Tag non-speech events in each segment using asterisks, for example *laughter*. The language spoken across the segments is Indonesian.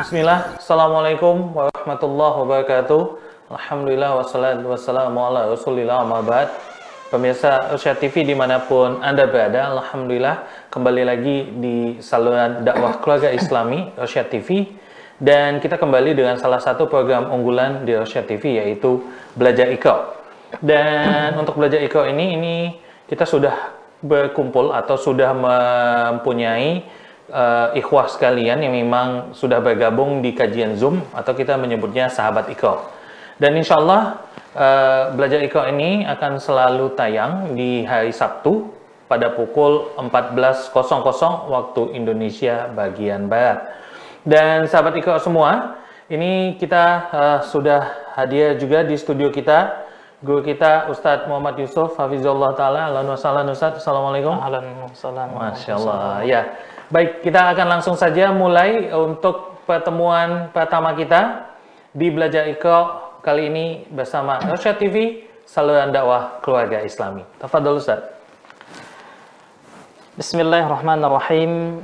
Bismillah, Assalamualaikum warahmatullahi wabarakatuh. Alhamdulillah wassalatu wassalamu ala rasulillah Pemirsa Irsyad TV di mana pun Anda berada Alhamdulillah kembali lagi di saluran dakwah keluarga islami Irsyad TV Dan kita kembali dengan salah satu program unggulan di Irsyad TV yaitu Belajar Iqra Dan untuk Belajar Iqra ini, ini kita sudah berkumpul atau sudah mempunyai uh, ikhwah sekalian yang memang sudah bergabung di kajian Zoom atau kita menyebutnya sahabat Iqra. Dan insya Allah uh, belajar Iqra ini akan selalu tayang di hari Sabtu pada pukul 14.00 waktu Indonesia bagian Barat. Dan sahabat Iqra semua, ini kita uh, sudah hadir juga di studio kita guru kita Ustadz Muhammad Yusuf Hafizullah Ta'ala Alhamdulillah wassalam Ustadz Assalamualaikum Alhamdulillah. Masya Allah ya Baik kita akan langsung saja mulai untuk pertemuan pertama kita di Belajar Iqra kali ini bersama Irsyad TV saluran dakwah keluarga islami Tafadol Ustadz Bismillahirrahmanirrahim.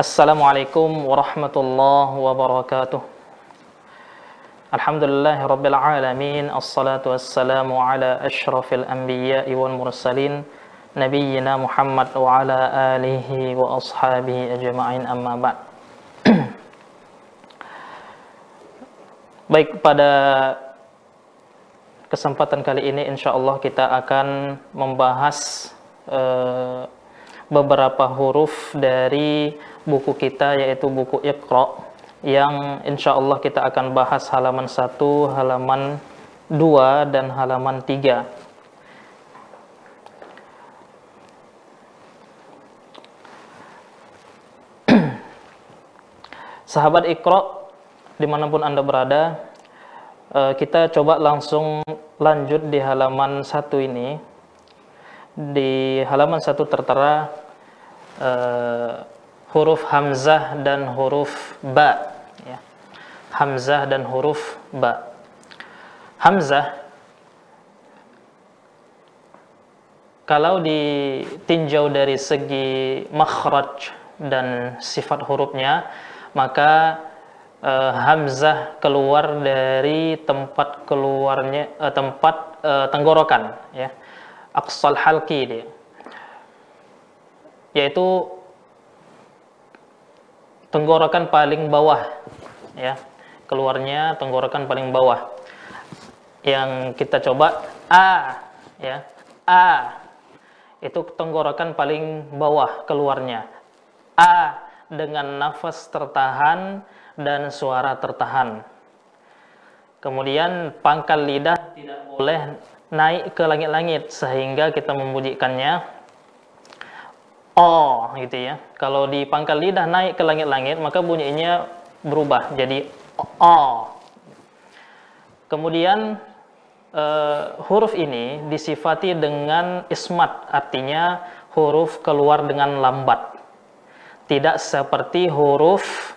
Assalamualaikum warahmatullahi wabarakatuh. Alhamdulillah Rabbil Alamin Assalatu wassalamu ala ashrafil anbiya wal mursalin Nabiyyina Muhammad wa ala alihi wa ashabihi ajma'in amma ba'd. *clears throat* Baik pada kesempatan kali ini insya Allah kita akan membahas uh, beberapa huruf dari buku kita yaitu buku Iqra yang insya Allah kita akan bahas halaman 1, halaman 2, dan halaman 3. *clears throat* Sahabat Iqra, di mana pun Anda berada, eh, kita coba langsung lanjut di halaman 1 ini. Di halaman 1 tertera eh, huruf hamzah dan huruf ba. Hamzah dan huruf ba. Hamzah kalau ditinjau dari segi makhraj dan sifat hurufnya maka uh, hamzah keluar dari tempat keluarnya uh, tempat uh, tenggorokan ya. Aqsal halqi dia. Yaitu tenggorokan paling bawah ya keluarnya tenggorokan paling bawah. Yang kita coba a ya. A. Itu tenggorokan paling bawah keluarnya. A dengan nafas tertahan dan suara tertahan. Kemudian pangkal lidah tidak boleh naik ke langit-langit sehingga kita membunyikannya O gitu ya. Kalau di pangkal lidah naik ke langit-langit maka bunyinya berubah jadi O. Kemudian uh, huruf ini disifati dengan ismat artinya huruf keluar dengan lambat. Tidak seperti huruf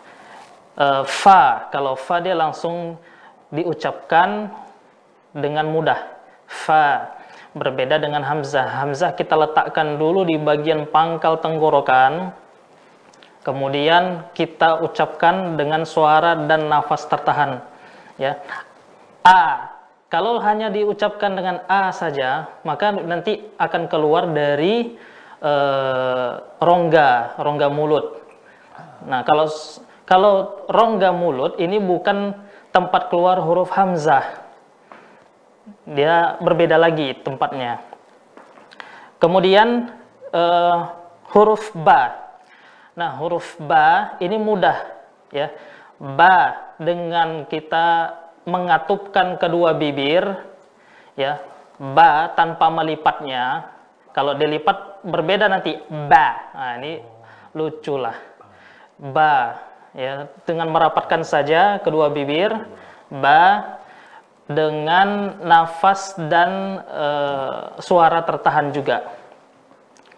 uh, fa. Kalau fa dia langsung diucapkan dengan mudah. Fa Berbeda dengan hamzah. Hamzah kita letakkan dulu di bagian pangkal tenggorokan. Kemudian kita ucapkan dengan suara dan nafas tertahan. Ya. A. Kalau hanya diucapkan dengan A saja, maka nanti akan keluar dari e, rongga, rongga mulut. Nah, kalau kalau rongga mulut ini bukan tempat keluar huruf hamzah dia berbeda lagi tempatnya. Kemudian uh, huruf ba. Nah, huruf ba ini mudah ya. Ba dengan kita mengatupkan kedua bibir ya. Ba tanpa melipatnya. Kalau dilipat berbeda nanti ba. Nah, ini lucu lah. Ba ya dengan merapatkan saja kedua bibir ba dengan nafas dan e, suara tertahan juga.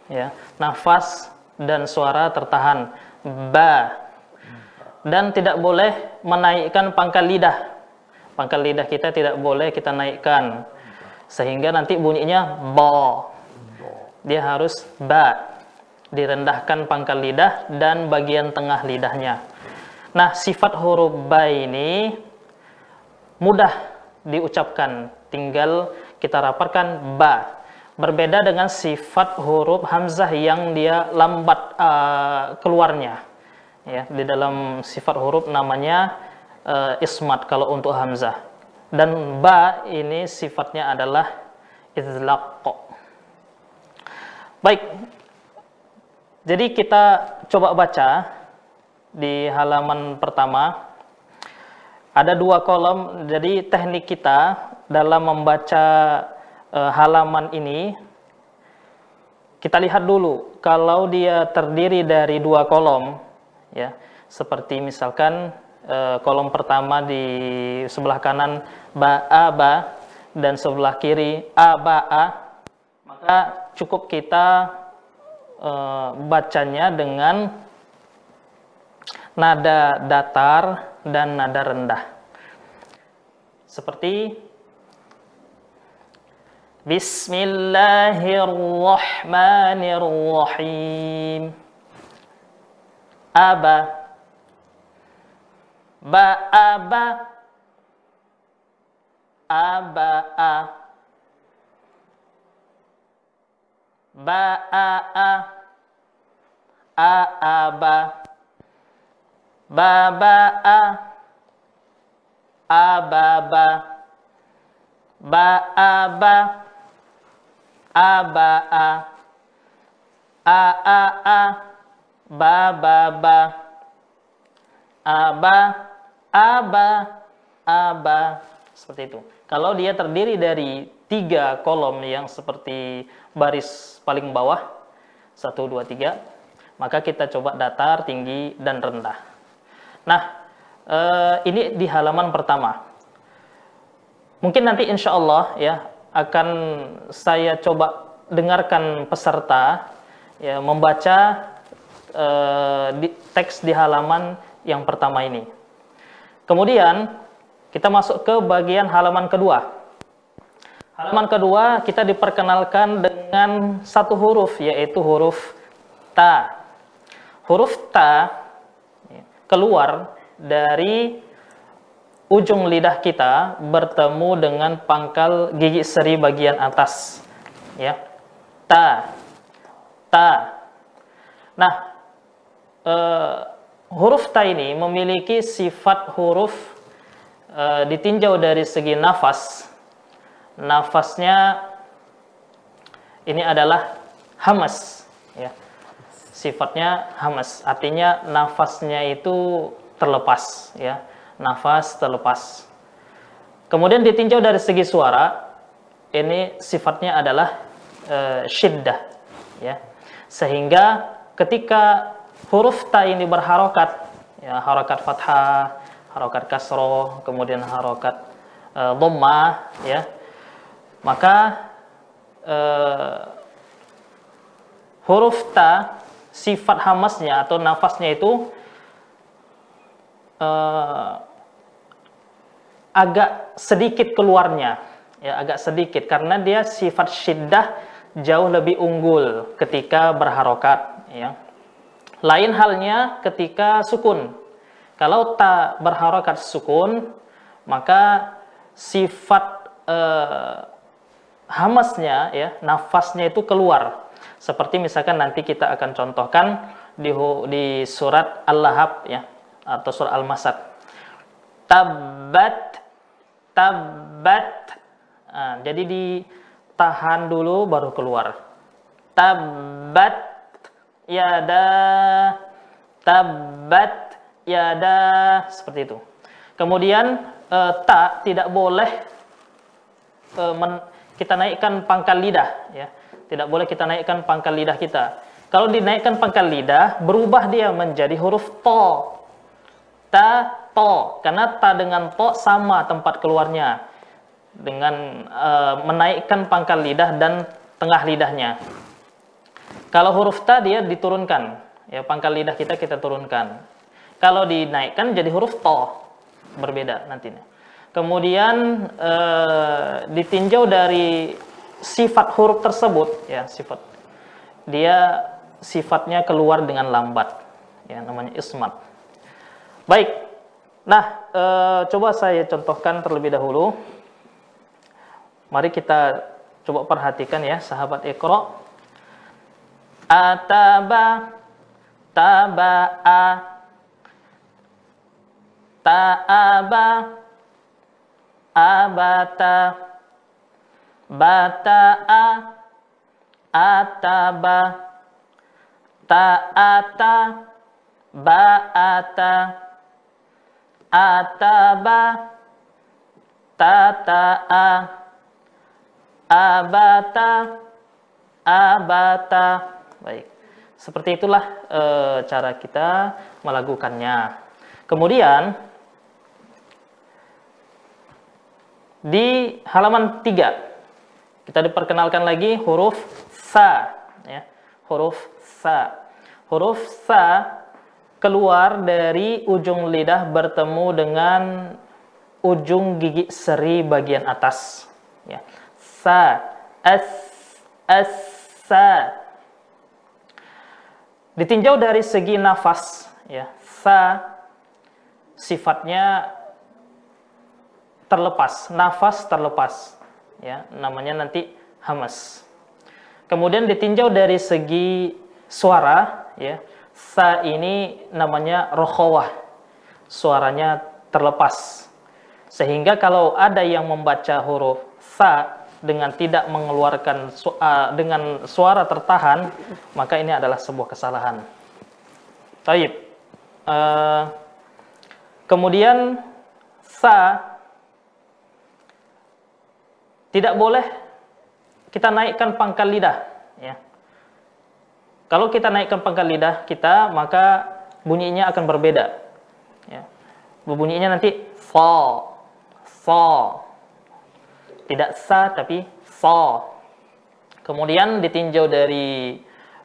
Ya, nafas dan suara tertahan. Ba. Dan tidak boleh menaikkan pangkal lidah. Pangkal lidah kita tidak boleh kita naikkan. sehingga nanti bunyinya bo. Dia harus ba. Direndahkan pangkal lidah dan bagian tengah lidahnya. Nah, sifat huruf ba ini mudah diucapkan, tinggal kita rapatkan ba. Berbeda dengan sifat huruf hamzah yang dia lambat uh, keluarnya. Ya, di dalam sifat huruf namanya uh, ismat kalau untuk hamzah. Dan ba ini sifatnya adalah izlaq. Baik. Jadi kita coba baca di halaman pertama. Ada dua kolom. Jadi teknik kita dalam membaca uh, halaman ini kita lihat dulu kalau dia terdiri dari dua kolom ya. Seperti misalkan uh, kolom pertama di sebelah kanan ba a ba dan sebelah kiri a ba a maka cukup kita e, bacanya dengan nada datar dan nada rendah seperti بسم الله الرحمن الرحيم. أبا. بأبا أبا. بأأ أأبا بابا. أبابا. بأبا Aba Ba aba aba'a ba'a a'aba baba'a ababa ba'aba aba'a a'a'a bababa aba aba aba. Seperti itu. Kalau dia terdiri dari tiga kolom yang seperti baris paling bawah, satu, dua, tiga, maka kita coba datar, tinggi, dan rendah. Nah, eh, ini di halaman pertama. Mungkin nanti insya Allah ya akan saya coba dengarkan peserta ya membaca eh, di, teks di halaman yang pertama ini. Kemudian kita masuk ke bagian halaman kedua. Halaman kedua kita diperkenalkan dengan satu huruf yaitu huruf ta. Huruf ta keluar dari ujung lidah kita bertemu dengan pangkal gigi seri bagian atas. Ya. Ta. Ta. Nah, eh, huruf ta ini memiliki sifat huruf uh, ditinjau dari segi nafas, nafasnya ini adalah hamas, ya. Sifatnya hamas, artinya nafasnya itu terlepas, ya. Nafas terlepas. Kemudian ditinjau dari segi suara, ini sifatnya adalah uh, syiddah, ya. Sehingga ketika huruf ta ini berharokat, ya, harokat fathah, harokat kasroh, kemudian harokat e, dhammah, ya. Maka e, huruf ta sifat hamasnya atau nafasnya itu e, agak sedikit keluarnya, ya agak sedikit karena dia sifat syiddah jauh lebih unggul ketika berharokat, ya. Lain halnya ketika sukun, kalau ta berharokat sukun, maka sifat eh, hamasnya, ya, nafasnya itu keluar. Seperti misalkan nanti kita akan contohkan di, di surat Al-Lahab, ya, atau surat Al-Masad. Tabat, tabat. Nah, jadi ditahan dulu baru keluar. Tabat, yada, tabat, yada seperti itu. Kemudian e, ta tidak boleh e, men, kita naikkan pangkal lidah ya. Tidak boleh kita naikkan pangkal lidah kita. Kalau dinaikkan pangkal lidah berubah dia menjadi huruf to. Ta to karena ta dengan to sama tempat keluarnya dengan e, menaikkan pangkal lidah dan tengah lidahnya. Kalau huruf ta dia diturunkan, ya pangkal lidah kita kita turunkan. Kalau dinaikkan jadi huruf to. Berbeda nantinya. Kemudian eh, ditinjau dari sifat huruf tersebut, ya sifat dia sifatnya keluar dengan lambat, ya namanya ismat. Baik, nah eh, coba saya contohkan terlebih dahulu. Mari kita coba perhatikan ya sahabat Iqra. Ataba taba'a ta'aba abata bata'a ataba ta'ata ba'ata ataba tata'a abata abata. Baik seperti itulah e, cara kita melakukannya. Kemudian di halaman 3 kita diperkenalkan lagi huruf sa ya. Huruf sa. Huruf sa keluar dari ujung lidah bertemu dengan ujung gigi seri bagian atas ya sa as sa ditinjau dari segi nafas ya sa sifatnya terlepas, nafas terlepas. Ya, namanya nanti hamas. Kemudian ditinjau dari segi suara, ya. Sa ini namanya rokhawah. Suaranya terlepas. Sehingga kalau ada yang membaca huruf sa dengan tidak mengeluarkan su uh, dengan suara tertahan, maka ini adalah sebuah kesalahan. Taib. Uh, kemudian sa tidak boleh kita naikkan pangkal lidah ya. Kalau kita naikkan pangkal lidah kita maka bunyinya akan berbeda. Ya. Bunyinya nanti fa fa. Tidak sa tapi fa. Kemudian ditinjau dari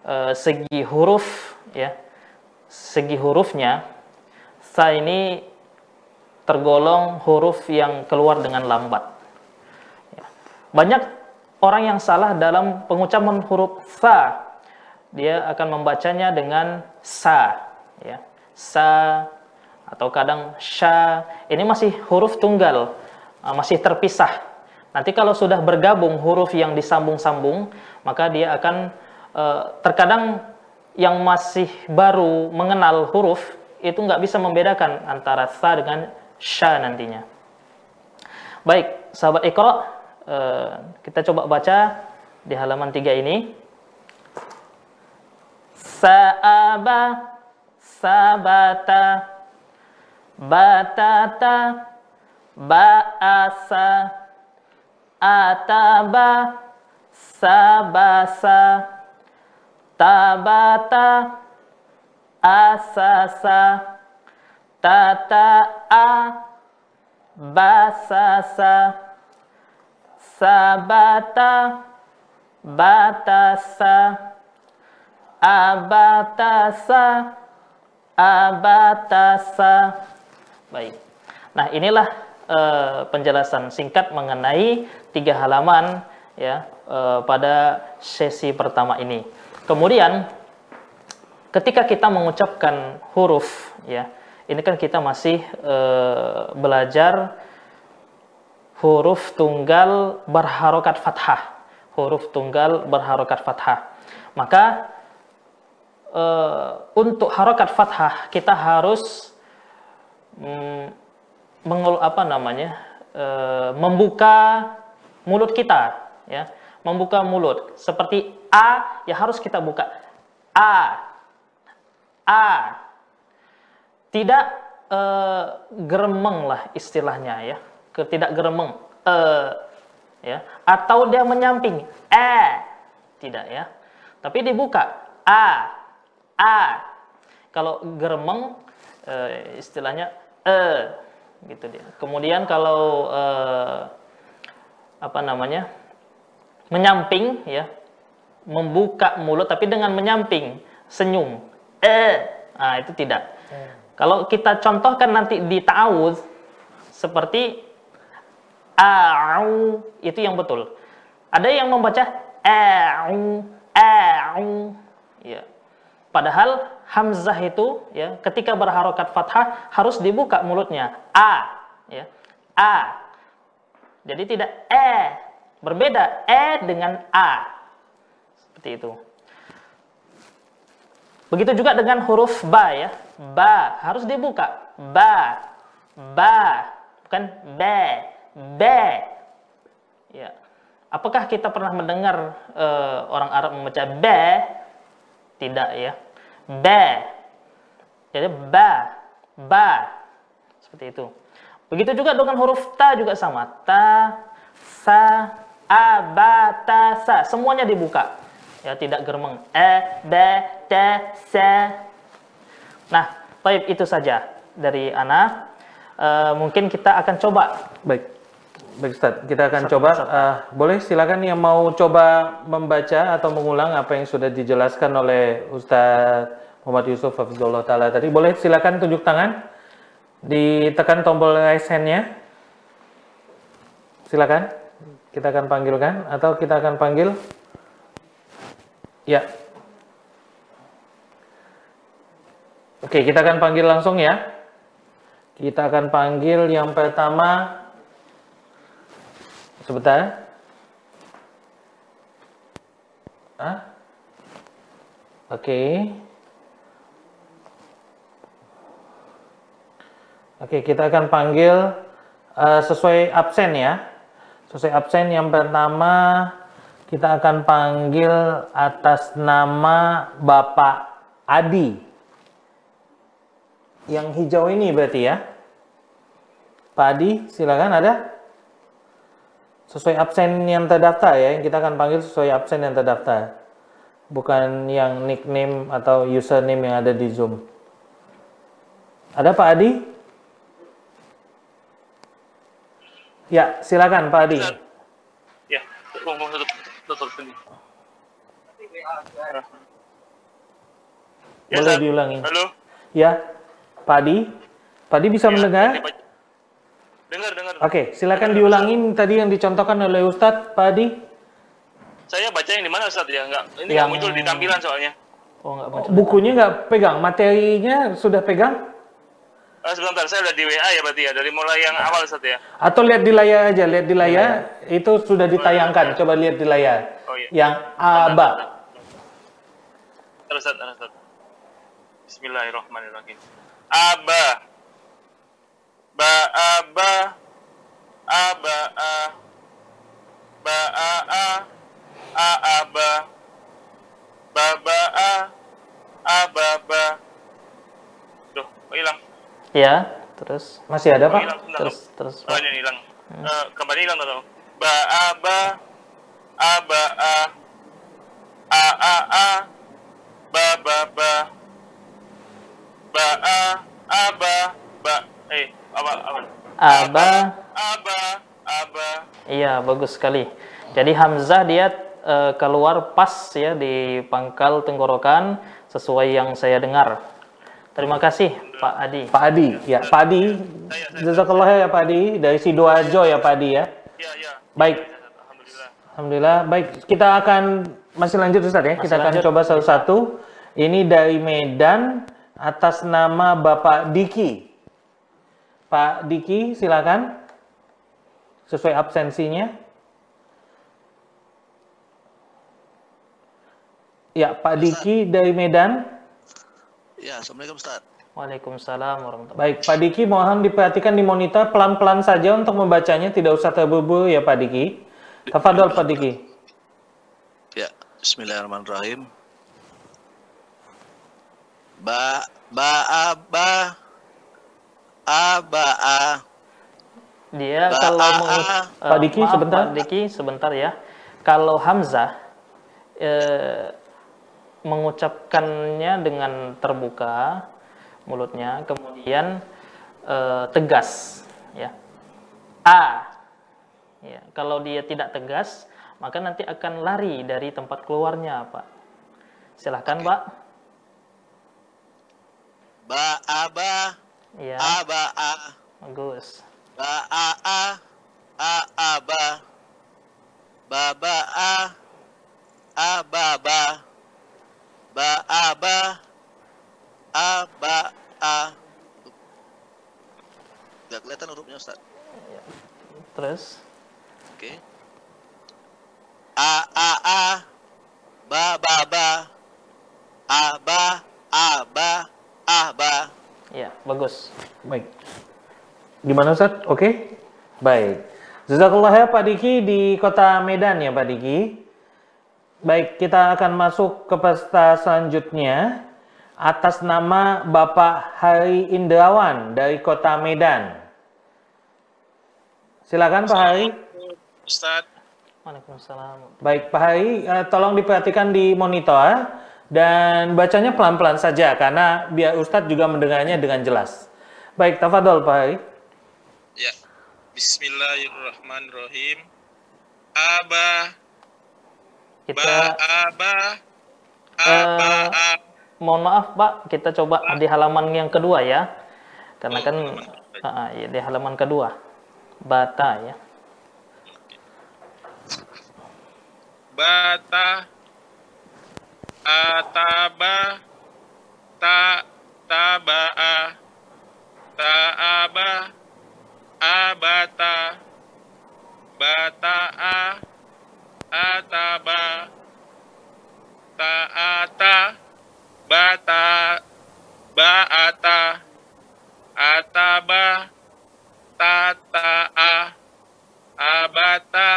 uh, segi huruf ya. Segi hurufnya sa ini tergolong huruf yang keluar dengan lambat. Banyak orang yang salah dalam pengucapan huruf sa. Dia akan membacanya dengan sa, ya. Sa atau kadang sya. Ini masih huruf tunggal, uh, masih terpisah. Nanti kalau sudah bergabung huruf yang disambung-sambung, maka dia akan uh, terkadang yang masih baru mengenal huruf itu nggak bisa membedakan antara sa dengan sya nantinya. Baik, sahabat Iqra, Eh, kita coba baca di halaman 3 ini. Sa'aba sabata batata ba'asa ataba sabasa tabata asasa tata'a basasa sabata batasa abatasa abatasa baik nah inilah uh, penjelasan singkat mengenai tiga halaman ya uh, pada sesi pertama ini kemudian ketika kita mengucapkan huruf ya ini kan kita masih uh, belajar huruf tunggal berharokat fathah. Huruf tunggal berharokat fathah. Maka e, untuk harokat fathah kita harus mm, mengul apa namanya e, membuka mulut kita, ya, membuka mulut. Seperti a ya harus kita buka. A, a. Tidak e, geremeng lah istilahnya ya. Ketidak geremeng. E ya. Atau dia menyamping. E. Tidak ya. Tapi dibuka. A a kalau geremeng e, istilahnya e gitu dia kemudian kalau e, apa namanya menyamping ya membuka mulut tapi dengan menyamping senyum eh nah itu tidak hmm. kalau kita contohkan nanti di ta'awuz seperti a'u itu yang betul. Ada yang membaca a'u a'u. Padahal hamzah itu ya ketika berharokat fathah harus dibuka mulutnya a ya. A. Jadi tidak e. Berbeda e dengan a. Seperti itu. Begitu juga dengan huruf ba ya. Ba harus dibuka. Ba. Ba. Bukan be. Be. Ya. Apakah kita pernah mendengar uh, orang Arab membaca be? Tidak ya. Be. Jadi ba. Ba. Seperti itu. Begitu juga dengan huruf ta juga sama. Ta, sa, a, ba, ta, sa. Semuanya dibuka ya tidak germeng e b t s nah baik itu saja dari ana e, mungkin kita akan coba baik baik Ustaz kita akan coba uh, boleh silakan yang mau coba membaca atau mengulang apa yang sudah dijelaskan oleh Ustaz Muhammad Yusuf Hafizullah Ta'ala tadi boleh silakan tunjuk tangan ditekan tombol raise hand-nya silakan kita akan panggilkan atau kita akan panggil Ya. Oke, kita akan panggil langsung ya. Kita akan panggil yang pertama. Sebentar. Ah? Oke. Oke, kita akan panggil uh, sesuai absen ya. Sesuai absen yang pertama kita akan panggil atas nama Bapak Adi. Yang hijau ini berarti ya. Pak Adi, silakan ada? Sesuai absen yang terdaftar ya, yang kita akan panggil sesuai absen yang terdaftar. Bukan yang nickname atau username yang ada di Zoom. Ada Pak Adi? Ya, silakan Pak Adi. Ya. Ya, Boleh diulangi. Halo. Ya, Padi. Padi bisa ya, mendengar? Dengar, dengar. Oke, silakan diulangin tadi yang dicontohkan oleh Ustadz, Padi. Saya baca yang di mana Ustadz ya? Enggak, ini yang... muncul di tampilan soalnya. Oh, enggak baca. Bukunya enggak pegang, materinya sudah pegang? Uh, sebentar, saya udah di WA ya berarti ya, dari mulai yang awal Ustaz ya? Atau lihat di layar aja, lihat di layar, ya. itu sudah ditayangkan, coba lihat di layar. Oh, iya. Yang ABA. Terus, terus, terus. Bismillahirrahmanirrahim. Aba. Ba, aba. Aba, a. Ba, a, a. A, aba. Ba, ba, a. Aba, ba. Duh, hilang. Ya, terus masih ada, Pak? Hilang, terus terus. Oh, ini hilang. Hmm. Uh, kembali hilang atau? Ba a ba a ba a a a a ba ba ba ba a a ba ba eh apa apa aba aba aba iya bagus sekali jadi hamzah dia uh, keluar pas ya di pangkal tenggorokan sesuai yang saya dengar Terima kasih Pak Adi. Pak Adi, ya Pak Adi. Jazakallah ya Pak Adi dari Sidoarjo ya Pak Adi ya. Iya, iya. Baik. Alhamdulillah. Alhamdulillah. Baik, kita akan masih lanjut Ustaz ya. Masih kita lanjut. akan coba satu-satu. Ini dari Medan atas nama Bapak Diki. Pak Diki, silakan. Sesuai absensinya. Ya, Pak Diki dari Medan. Ya, Assalamualaikum Ustaz. Waalaikumsalam warahmatullahi Baik, Pak Diki mohon diperhatikan di monitor pelan-pelan saja untuk membacanya, tidak usah terburu ya Pak Diki. Tafadol Pak Diki. Ya, Bismillahirrahmanirrahim. Ba ba ba a ba a dia ba, kalau a, a, Pak Diki maaf, sebentar. Pak Diki sebentar ya. Kalau Hamzah eh, mengucapkannya dengan terbuka mulutnya, kemudian e, tegas, ya. A. Ya, kalau dia tidak tegas, maka nanti akan lari dari tempat keluarnya, Pak. Silahkan, Pak. Ba a ba. Ya. A ba a. Bagus. Ba a a. A A ba. Ba ba a. A ba ba. Ba a ba. A ba a. Gak kelihatan hurufnya Ustaz. Terus Oke. A A A. Ba ba ba. A ba A ba. A ba. Ya bagus. Baik. Gimana Ustaz? Oke? Baik. Jazakallah ya Pak Diki di kota Medan ya Pak Diki. Baik, kita akan masuk ke peserta selanjutnya atas nama Bapak Hari Indrawan dari kota Medan. Silakan Pak Hari. Ustadz, Waalaikumsalam. Baik, Pak Hari, eh, tolong diperhatikan di monitor dan bacanya pelan-pelan saja karena biar Ustadz juga mendengarnya dengan jelas. Baik, tafadhol Pak Hari. ya. Bismillahirrahmanirrahim. Aba, ba, Kita aba, Eh, aba, a. mohon maaf Pak, kita coba di halaman yang kedua ya. Karena Oh, kan ah, ya, di halaman kedua. Bata ya. bata ataba ta tabaa taaba abata bataa ataba taata bata baata ataba tataa abata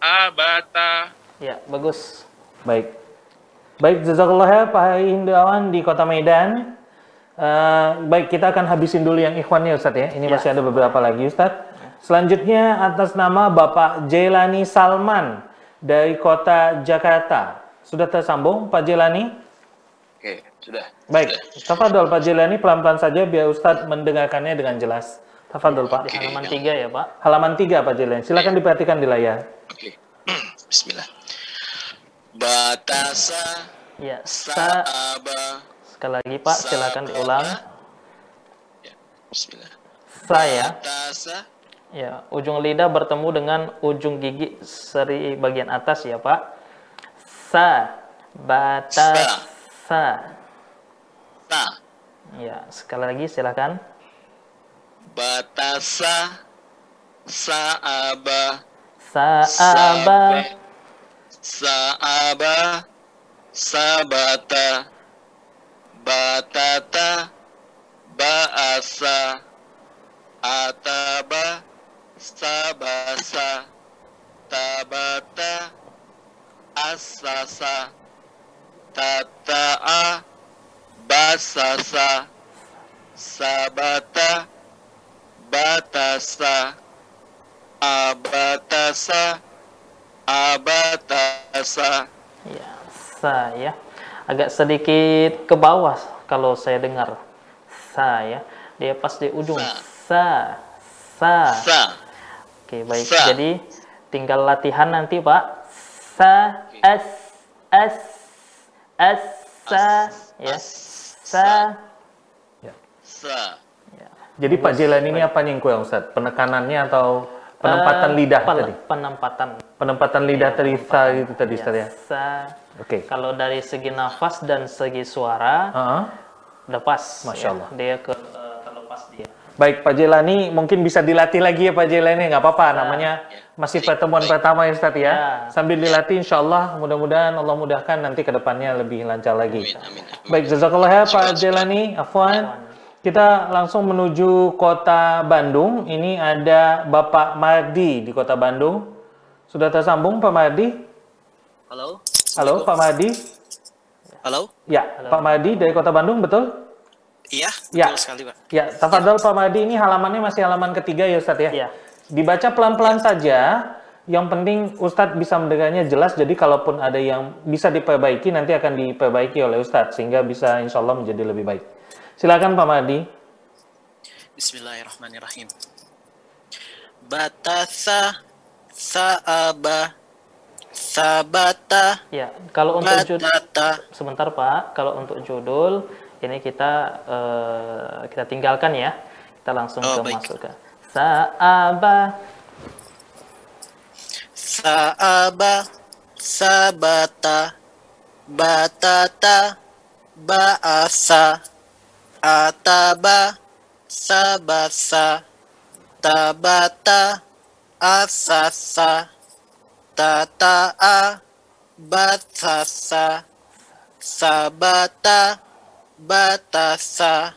abata Ya, bagus. Baik. Baik, jazakallah ya Pak Hari Indrawan di Kota Medan. Eh, baik, kita akan habisin dulu yang ikhwannya Ustadz ya. Ini Ya. masih ada beberapa lagi Ustadz. Selanjutnya atas nama Bapak Jelani Salman dari Kota Jakarta. Sudah tersambung Pak Jelani? Oke, sudah. Baik, tafadhol Pak Jelani pelan-pelan saja biar Ustadz mendengarkannya dengan jelas. Tafadhol Pak. Di halaman tiga ya Pak. Halaman 3 Pak Jelani. Silakan diperhatikan di layar. Oke. *clears throat* Bismillah. Batasa Ya, sa. saaba Sekali lagi Pak, silakan diulang. Ya, Bismillah. Sa ya. Batasa Ya, ujung lidah bertemu dengan ujung gigi seri bagian atas ya Pak. Sa. Bata. Sa. Ya, sekali lagi silakan. batasa saaba Saaba. Saaba sabata batata baasa ataba sabasa tabata asasa tataa basasa sabata batasa abatasa abatasa Ya, sa ya. Agak sedikit ke bawah kalau saya dengar. Sa ya. Dia pas di ujung. Sa. Sa. sa Oke, baik. Sa. Jadi tinggal latihan nanti, Pak. Sa, s, s, s, sa, ya. Sa. sa Ya. Jadi Pak Jelani ini apa kurang Ustadz? Penekanannya atau penempatan Eh, lidah pel- tadi? Penempatan. Penempatan lidah tadi sa itu tadi Ya, ya? Oke. Kalau dari segi nafas dan segi suara, Heeh. udah pas. Masya ya. Allah. Dia ke eh, terlepas dia. Baik Pak Jelani, mungkin bisa dilatih lagi ya Pak Jelani, nggak apa-apa. Namanya masih pertemuan pertama ya Ustadz ya. Ya. Sambil dilatih Insya Allah, mudah-mudahan Allah mudahkan nanti ke depannya lebih lancar lagi. amin amin Baik, jazakallah ya Pak Jelani, Afwan. Kita langsung menuju kota Bandung. Ini ada Bapak Mardi di kota Bandung. Sudah tersambung Pak Mardi? halo Halo Pak Mardi? halo Ya, Pak Mardi dari kota Bandung, betul? iya Ya. betul sekali pak Ya, tafadhol Pak Mardi ini halamannya masih halaman ketiga ya Ustadz ya? Iya. Dibaca pelan-pelan saja. Yang penting Ustadz bisa mendengarnya jelas. Jadi kalaupun ada yang bisa diperbaiki nanti akan diperbaiki oleh Ustadz sehingga bisa insya Allah menjadi lebih baik. Silakan Pak Mardi. Bismillahirrahmanirrahim. Batasa saaba sabata. Ya, kalau untuk judul batata. Sebentar Pak, kalau untuk judul ini kita eh, kita tinggalkan ya. Kita langsung Oh, ke baik. masuk ke. Saaba. Sa'aba, sabata, batata, ba'asa, ataba, sabasa, tabata, asasa, tata'a, batasa, sabata, batasa,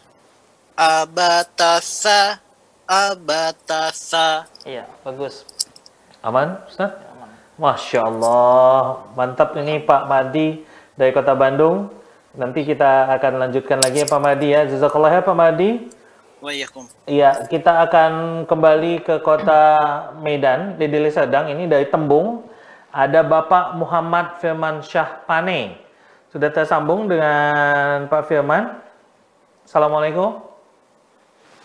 abatasa, abatasa. Iya, bagus. Aman, Ustaz? Masya Allah, mantap ini Pak Madi dari Kota Bandung. Nanti kita akan lanjutkan lagi ya Pak Madi ya. Jazakallah ya Pak Madi. Iya, kita akan kembali ke kota Medan, di Deli Serdang. Ini dari Tembung. Ada Bapak Muhammad Firman Syah Pane. Sudah tersambung dengan Pak Firman. Assalamualaikum.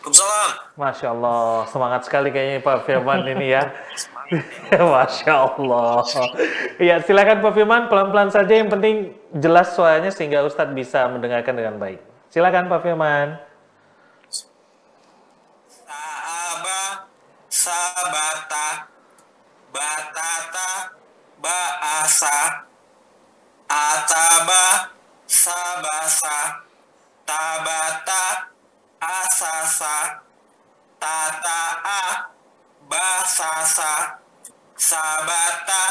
Waalaikumsalam. Masya Allah, semangat sekali kayaknya Pak Firman *laughs* ini ya. *laughs* Masya Allah. Iya, silakan Pak Firman, pelan-pelan saja. Yang penting jelas suaranya sehingga Ustadz bisa mendengarkan dengan baik. Silakan Pak Firman. Sa'aba, sabata, batata, ba'asa, ataba, sabasa, tabata, asasa, tata'a, basasa, sabata,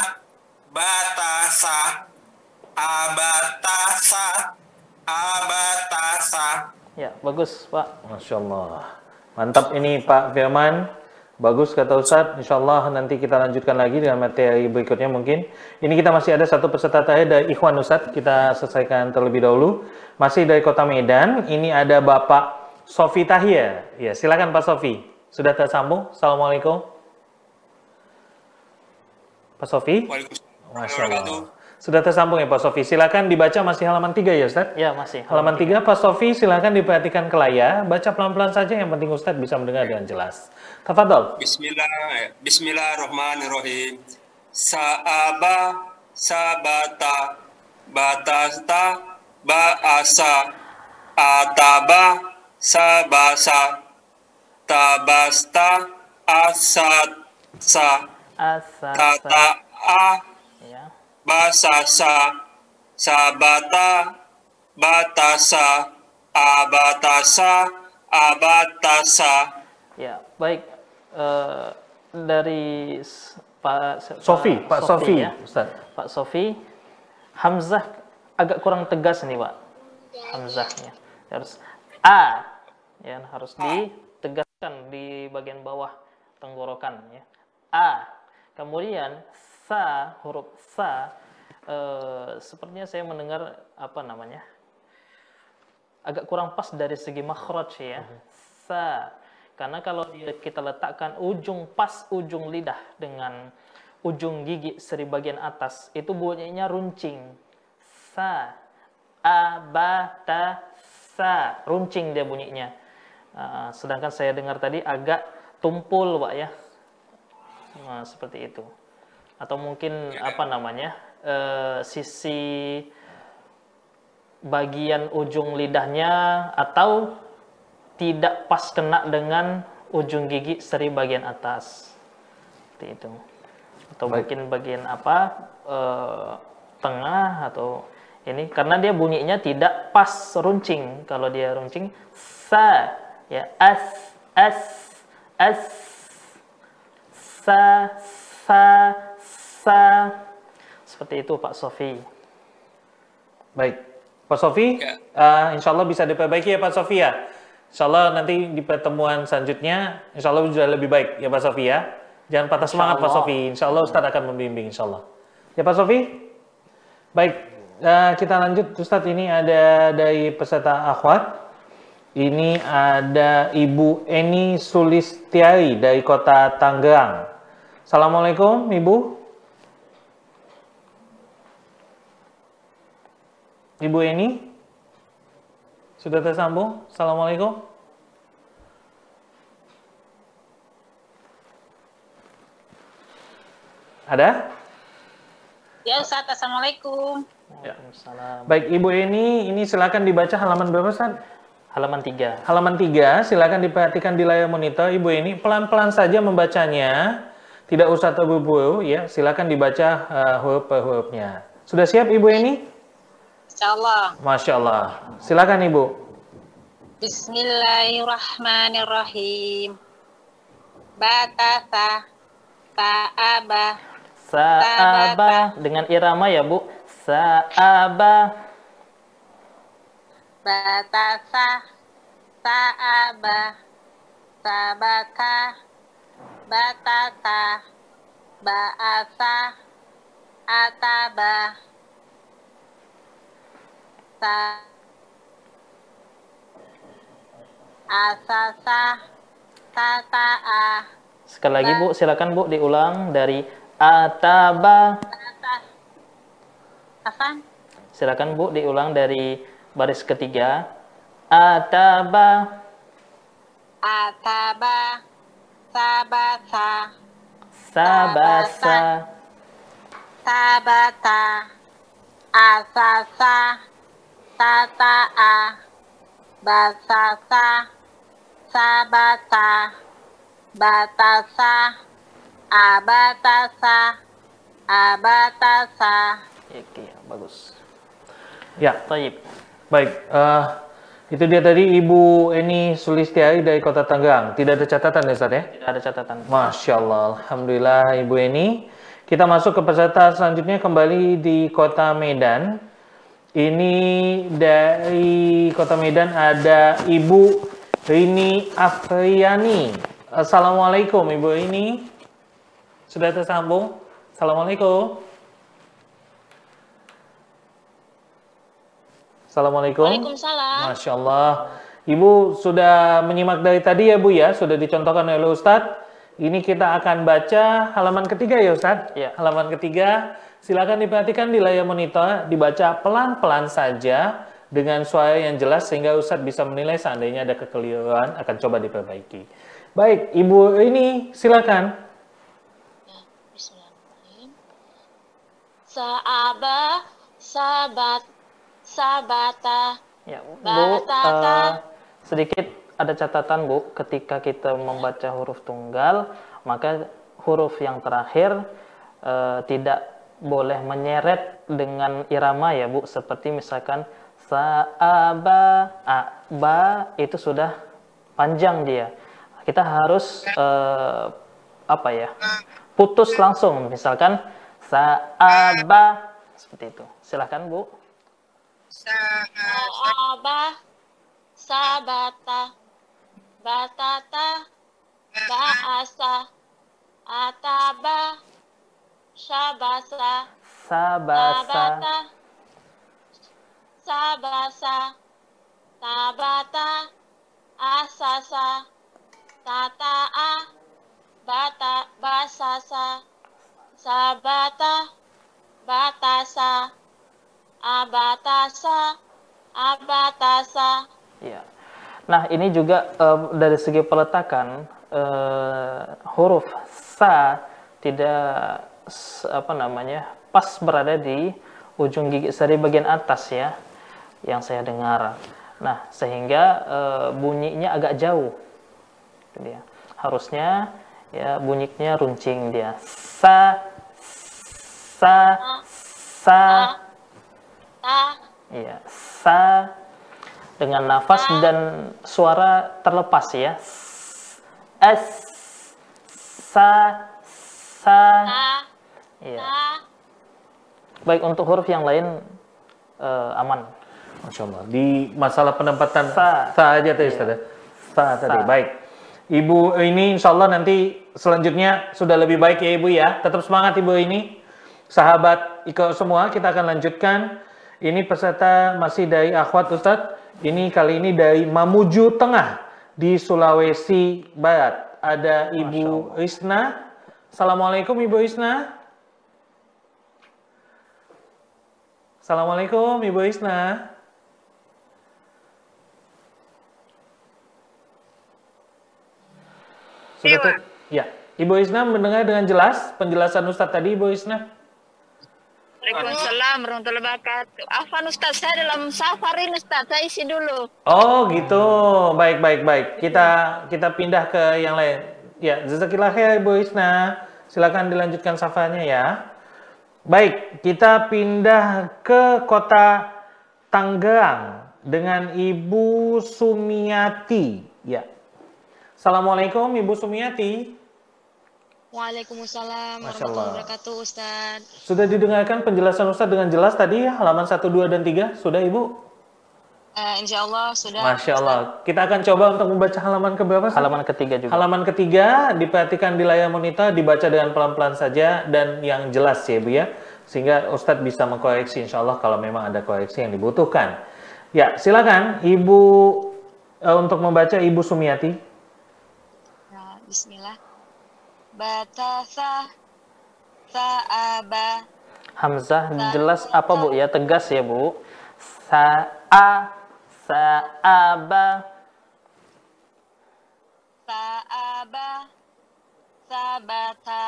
batasa, abatasa, abatasa. Ya, bagus, Pak. Masya Allah. Mantap ini Pak Firman. Bagus kata Ustadz. Insya Allah nanti kita lanjutkan lagi dengan materi berikutnya mungkin. Ini kita masih ada satu peserta terakhir dari Ikhwan Ustadz. Kita selesaikan terlebih dahulu. Masih dari Kota Medan. Ini ada Bapak Sofi Tahir. Ya, silakan Pak Sofi. Sudah tersambung? Assalamualaikum. Pak Sofi? Waalaikumsalam. Masya. Allah. Sudah tersambung ya Pak Sofi. Silakan dibaca masih halaman 3 ya Ustadz? Ya, masih. Halaman 3, Pak Sofi, silakan diperhatikan ke layar. Baca pelan-pelan saja, yang penting Ustadz bisa mendengar dengan jelas. Tafadol. Bismillah, Bismillahirrahmanirrahim. Sa'aba, sabata, batasta, ba'asa, ataba, sabasa, tabasta, asatsa, Asa. tata'a, Ya. Basasa, sabata, batasa, abatasa, abatasa. Ya, baik. Eh, dari Pak Sofi, Pak Sofi, ya. Ustaz. Pak Sofi, Hamzah agak kurang tegas nih, Pak. Hamzahnya harus A, ya harus ditegaskan di bagian bawah tenggorokan, ya. A. Kemudian sa, huruf sa, eh, sepertinya saya mendengar apa namanya? agak kurang pas dari segi makhraj ya. Sa. Karena kalau dia kita letakkan ujung pas ujung lidah dengan ujung gigi seri bagian atas itu bunyinya runcing. Sa. A ba ta sa. Runcing dia bunyinya. Ah, sedangkan saya dengar tadi agak tumpul, Pak ya. Nah, seperti itu. Atau mungkin apa namanya? eh, sisi bagian ujung lidahnya atau tidak pas kena dengan ujung gigi seri bagian atas. Seperti itu. Atau mungkin bagian apa eh, tengah atau ini. Karena dia bunyinya tidak pas runcing. Kalau dia runcing sa ya as as as sa sa sa seperti itu Pak Sofi Baik. Pak Sofi, Ya. eh, insya Allah bisa diperbaiki ya Pak Sofi ya. Insya Allah nanti di pertemuan selanjutnya, insya Allah sudah lebih baik ya Pak Sofi ya. Jangan patah semangat Pak. Sofi. Insya Allah Ustadz akan membimbing insya Allah. Ya Pak Sofi? Baik, eh, kita lanjut Ustadz ini ada dari peserta akhwat. Ini ada Ibu Eni Sulistiari dari kota Tangerang. Assalamualaikum Ibu. Ibu Eni, sudah tersambung? Assalamualaikum. Ada? Ya Ustaz, Assalamualaikum. Waalaikumsalam. Baik, Ibu Eni, ini silakan dibaca halaman berapa, Ustaz? halaman 3 Halaman 3, silakan diperhatikan di layar monitor. Ibu Eni, pelan-pelan saja membacanya. tidak usah terburu-buru ya. Silakan dibaca uh, huruf per hurufnya. Sudah siap Ibu ini? Insyaallah. Masya Allah. Silakan Ibu. Bismillahirrahmanirrahim. Batasa Ta'aba Sa'aba dengan irama ya Bu. Sa'aba. Batasa Ta'aba Sabata Batata Ba'asa Ataba Sa Asasa Tata'a Sekali lagi Bu, silakan Bu diulang dari ataba. Apa? Silakan Bu diulang dari baris ketiga. Ataba. Ataba Sabasa Sabasa. Tabata Asasa Tata'a Basasa Sabata Batasa Abatasa Abatasa Oke, bagus. Ya, Taib. baik. Eh, itu dia tadi Ibu Eni Sulistiari dari Kota Tangerang. Tidak ada catatan ya Ustaz ya? Tidak ada catatan. Masya Allah, Alhamdulillah Ibu Eni. Kita masuk ke peserta selanjutnya kembali di Kota Medan. Ini dari Kota Medan ada Ibu Rini Afriani. Assalamualaikum Ibu Rini. Sudah tersambung? Assalamualaikum. Assalamualaikum. Waalaikumsalam Masya Allah. Ibu sudah menyimak dari tadi ya Bu ya, sudah dicontohkan oleh Ustadz. Ini kita akan baca halaman ketiga ya Ustadz. Ya. Halaman ketiga, silakan diperhatikan di layar monitor, dibaca pelan-pelan saja dengan suara yang jelas sehingga Ustadz bisa menilai seandainya ada kekeliruan akan coba diperbaiki. Baik, Ibu ini silakan. Bismillahirrahmanirrahim Saaba Sabat Sabata Ya, Bu, eh, sedikit ada catatan Bu, ketika kita membaca huruf tunggal, maka huruf yang terakhir eh, tidak boleh menyeret dengan irama ya Bu, seperti misalkan saaba, a, ba itu sudah panjang dia. Kita harus eh, apa ya? Putus langsung, misalkan saaba seperti itu. Silahkan Bu. Saaba Sabata Batata Baasa Ataba Sabasa. Tabata Sabasa. Tabata Asasa. Tata'a. Bata Basasa. Sabata. Batasa. Abatasa. Abatasa. Ya. Nah, ini juga eh, dari segi peletakan eh, huruf sa tidak apa namanya pas berada di ujung gigi dari bagian atas ya, yang saya dengar. Nah, sehingga eh, bunyinya agak jauh. Dia. Harusnya ya bunyinya runcing dia. Sa sa sa Iya, sa dengan nafas dan suara terlepas ya. S sa sa. Ta Iya. Ta Baik untuk huruf yang lain eh, aman. Masya Allah. Di masalah penempatan Sa. sa aja tadi Ustaz ya? Sa tadi. Sa. Baik. Ibu ini insya Allah nanti selanjutnya sudah lebih baik ya Ibu ya. Tetap semangat Ibu ini. Sahabat Iko semua kita akan lanjutkan. Ini peserta masih dari Akhwat Ustadz. Ini kali ini dari Mamuju Tengah di Sulawesi Barat. Ada Ibu Risna. Assalamualaikum Ibu Risna. Assalamualaikum Ibu Risna. Sudah ter- Ya, Ibu Isna mendengar dengan jelas penjelasan Ustadz tadi, Ibu Isna? Waalaikumsalam warahmatullahi wabarakatuh. Afan Ustaz, saya dalam safar ini Ustaz, saya isi dulu. Oh, gitu. Baik, baik, baik. Kita kita pindah ke yang lain. Ya, jazakillah khair Ibu Isna. Silakan dilanjutkan safanya ya. Baik, kita pindah ke kota Tanggerang dengan Ibu Sumiati. Ya. Assalamualaikum Ibu Sumiati. Waalaikumsalam warahmatullahi wabarakatuh Ustaz. Sudah didengarkan penjelasan Ustaz dengan jelas tadi ya, halaman 1, 2, dan 3? Sudah Ibu? Eh, insya Allah sudah. Masya Allah. Kita akan coba untuk membaca halaman ke berapa? Ustaz? Halaman ketiga juga. Halaman ketiga diperhatikan di layar monitor, dibaca dengan pelan-pelan saja dan yang jelas ya Ibu ya. Sehingga Ustadz bisa mengkoreksi insya Allah kalau memang ada koreksi yang dibutuhkan. Ya silakan Ibu eh, untuk membaca Ibu Sumiati. Nah, Bismillah. Batasa Sa'aba Hamzah jelas apa Bu ya? Tegas ya Bu. Sa'a sa'aba. Sa'aba. Sabata.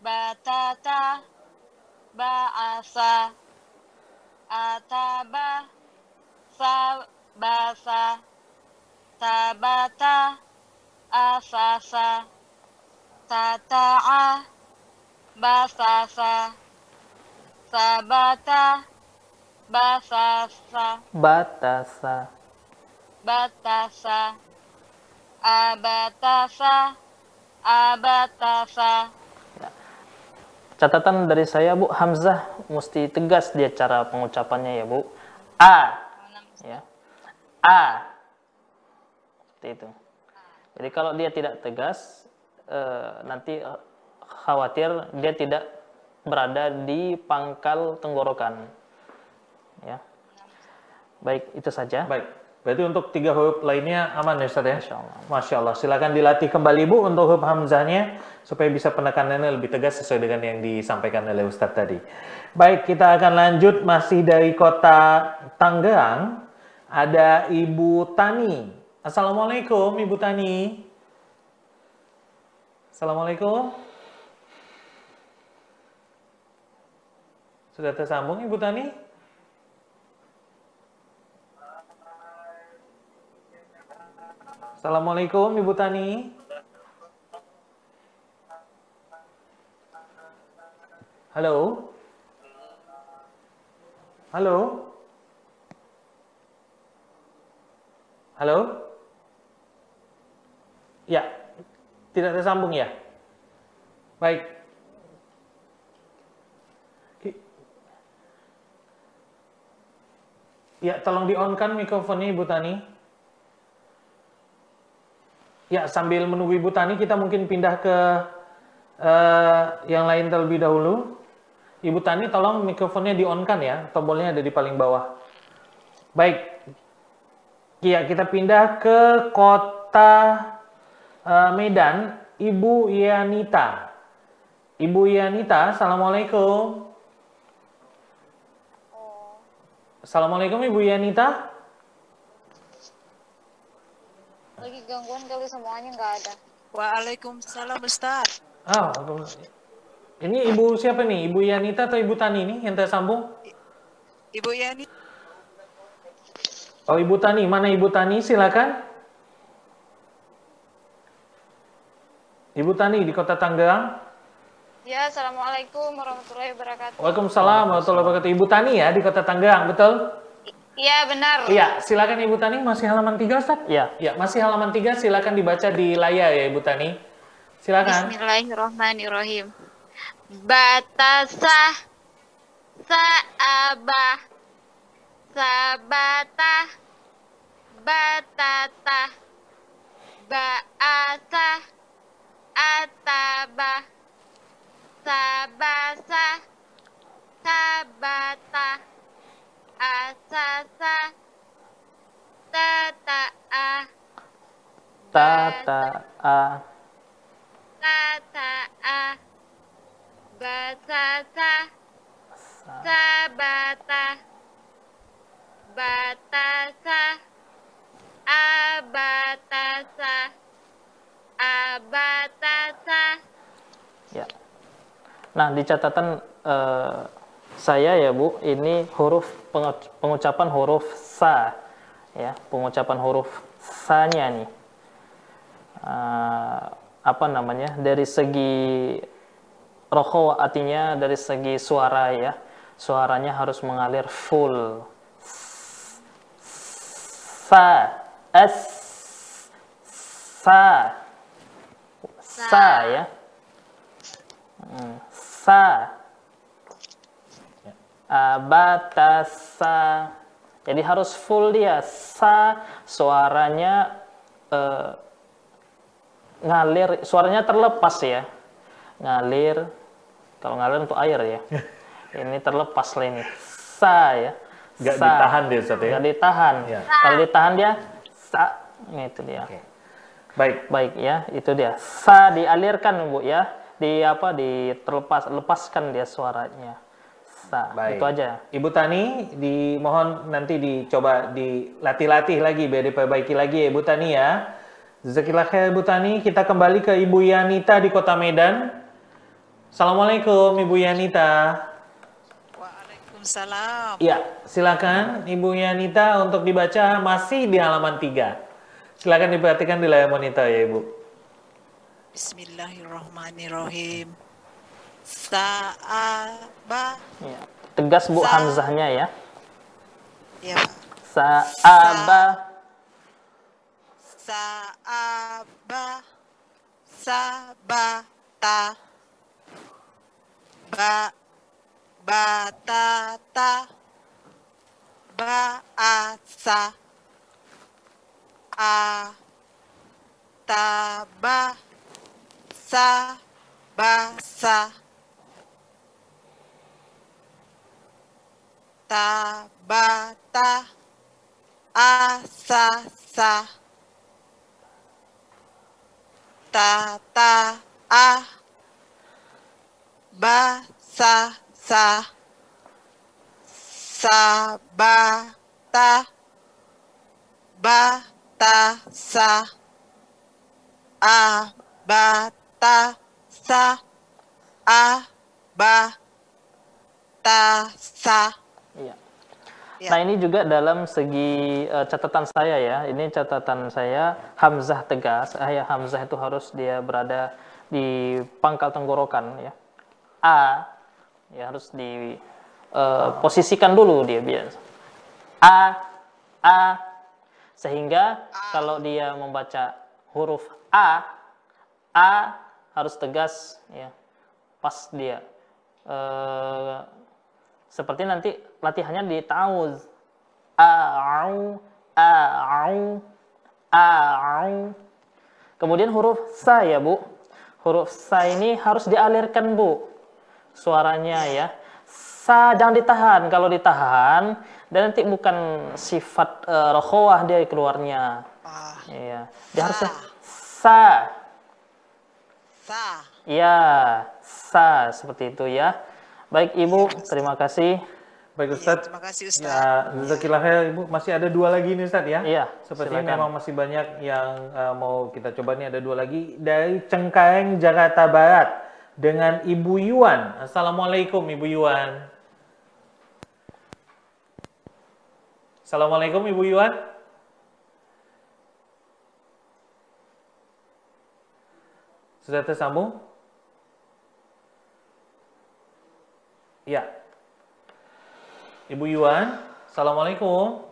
Batata. Ba'asa. Ataba. Sabasa. Tabata. Asasa. Tata'a. Basasa. Sabata Basasa batasa Batasa Abatasa Abatasa Catatan dari saya Bu, Hamzah mesti tegas dia cara pengucapannya ya Bu. A. Ya. A. Seperti itu. Jadi kalau dia tidak tegas, eh, nanti eh, khawatir dia tidak berada di pangkal tenggorokan. Baik, itu saja. Baik. Berarti untuk tiga huruf lainnya aman ya Ustaz ya? Masya Allah. Masya Allah. Silakan dilatih kembali Bu untuk huruf Hamzahnya supaya bisa penekanannya lebih tegas sesuai dengan yang disampaikan oleh Ustadz tadi. Baik, kita akan lanjut masih dari kota Tangerang. Ada Ibu Tani. Assalamualaikum Ibu Tani. Assalamualaikum. Sudah tersambung Ibu Tani? Assalamualaikum Ibu Tani. Halo. Halo. Halo. Ya, tidak tersambung ya. Baik. Ya, tolong di-on-kan mikrofonnya Ibu Tani. Ya, sambil menunggu Ibu Tani, kita mungkin pindah ke eh, yang lain terlebih dahulu. Ibu Tani, tolong mikrofonnya di-on-kan ya, tombolnya ada di paling bawah. Baik, ya kita pindah ke kota eh, Medan, Ibu Yanita. Ibu Yanita, Assalamualaikum. Assalamualaikum Ibu Yanita. Lagi gangguan kali semuanya nggak ada. Waalaikumsalam Ustaz. Ah, aku- ini ibu siapa nih? Ibu Yanita atau Ibu Tani nih yang tersambung? Ibu Yani. Oh, Ibu Tani. Mana Ibu Tani? Silakan. Ibu Tani di Kota Tangerang. Ya, assalamualaikum warahmatullahi wabarakatuh. Waalaikumsalam warahmatullahi wabarakatuh. Ibu Tani ya di Kota Tangerang, betul? Iya benar. Iya, silakan Ibu Tani. Masih halaman 3, Ustaz? Ya. Ya, masih halaman 3. Silakan dibaca di layar ya, Ibu Tani. Silakan. Bismillahirrahmanirrahim. Batasa Sa'abah Sabata Batata Ba'asa Ataba Sabasa Sabata Asasa. Tata'a. Tata a Tata'a. Basasa. Sabata. Batasa. Abatasa. Abatasa. Ya. Nah, di catatan eh, saya ya Bu, ini huruf pengucapan huruf sa, ya, pengucapan huruf sa-nya nih. Eh, apa namanya? Dari segi rokho artinya dari segi suara ya. Suaranya harus mengalir full. Sa s sa sa ya. Hmm, sa abatasa jadi harus full dia. Sa suaranya eh, ngalir. Suaranya terlepas ya. Ngalir. Kalau ngalir untuk air ya. *laughs* Ini terlepas lah ini. Sa ya. Nggak Sa. ditahan dia, Ustaz, ya? ditahan. Ya. kalau ditahan dia sa. Ini itu dia. Baik. baik ya itu dia. Sa dialirkan bu ya. Di apa di terlepas lepaskan dia suaranya sa Baik. itu aja Ibu Tani, dimohon nanti dicoba dilatih-latih lagi biar diperbaiki lagi ya Ibu Tani ya. Jazakillah khair Ibu Tani. Kita kembali ke Ibu Yanita di Kota Medan. Assalamualaikum Ibu Yanita. Waalaikumsalam. Ya, silakan Ibu Yanita untuk dibaca masih di halaman 3. Silakan diperhatikan di layar monitor ya Ibu. Bismillahirrahmanirrahim. Sa'aba. ya. tegas bu Sa. hamzahnya ya Ya, Pak. Sa'aba Sa'aba. Sabata. Ba. Batata. Ba'asa. A. Taba. Sa. Basa. Tabata. Asasa. Tata. A. Basa. Sa. Sabata. Bata. Sa. Abata. Sa. Abata. Sa. Iya. Ya. Nah ini juga dalam segi eh, catatan saya ya, ini catatan saya hamzah tegas, ah, ya hamzah itu harus dia berada di pangkal tenggorokan ya. A ya harus di eh, posisikan dulu dia biasa. A A sehingga kalau dia membaca huruf A A harus tegas ya pas dia Eh, seperti nanti latihannya di ta'awuz. A'u a'u a'u kemudian huruf sa ya bu. Huruf sa ini harus dialirkan bu. Suaranya ya. Sa jangan ditahan. Kalau ditahan dan nanti bukan sifat uh, rokhawah dia keluarnya. Ah, Iya. dia harus sa. sa. ya sa seperti itu ya baik ibu terima kasih Baik Iya, Ustadz. terima kasih Ustaz. Ya, jazakillah khair Ibu. Masih ada dua lagi nih Ustadz ya. Iya, Sepertinya memang masih banyak yang eh, mau kita coba nih ada dua lagi dari Cengkareng Jakarta Barat dengan Ibu Yuan. Assalamualaikum Ibu Yuan. Assalamualaikum Ibu Yuan. Sudah tersambung? Ya. Ibu Yuan, Assalamualaikum.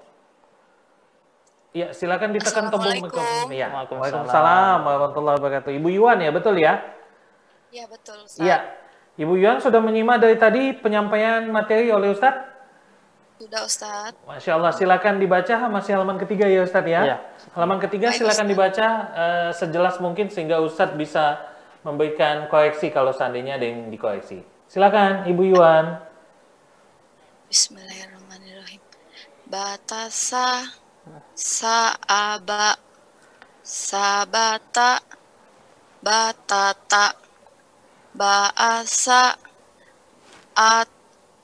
Ya, silakan ditekan tombol Assalamualaikum. mikrofon. Ya. Waalaikumsalam. Warahmatullahi wabarakatuh. Ibu Yuan ya, betul ya? Iya betul. Ustaz. Iya. Ibu Yuan sudah menyimak dari tadi penyampaian materi oleh Ustadz? Sudah Ustaz. Masya Allah, silakan dibaca masih halaman ketiga ya Ustadz ya. Iya. Halaman ketiga Baik, silakan Ustadz. dibaca eh, sejelas mungkin sehingga Ustadz bisa memberikan koreksi kalau seandainya ada yang dikoreksi. Silakan Ibu Yuan. Bismillahirrahmanirrahim. Batasa saaba sabata batata baasa at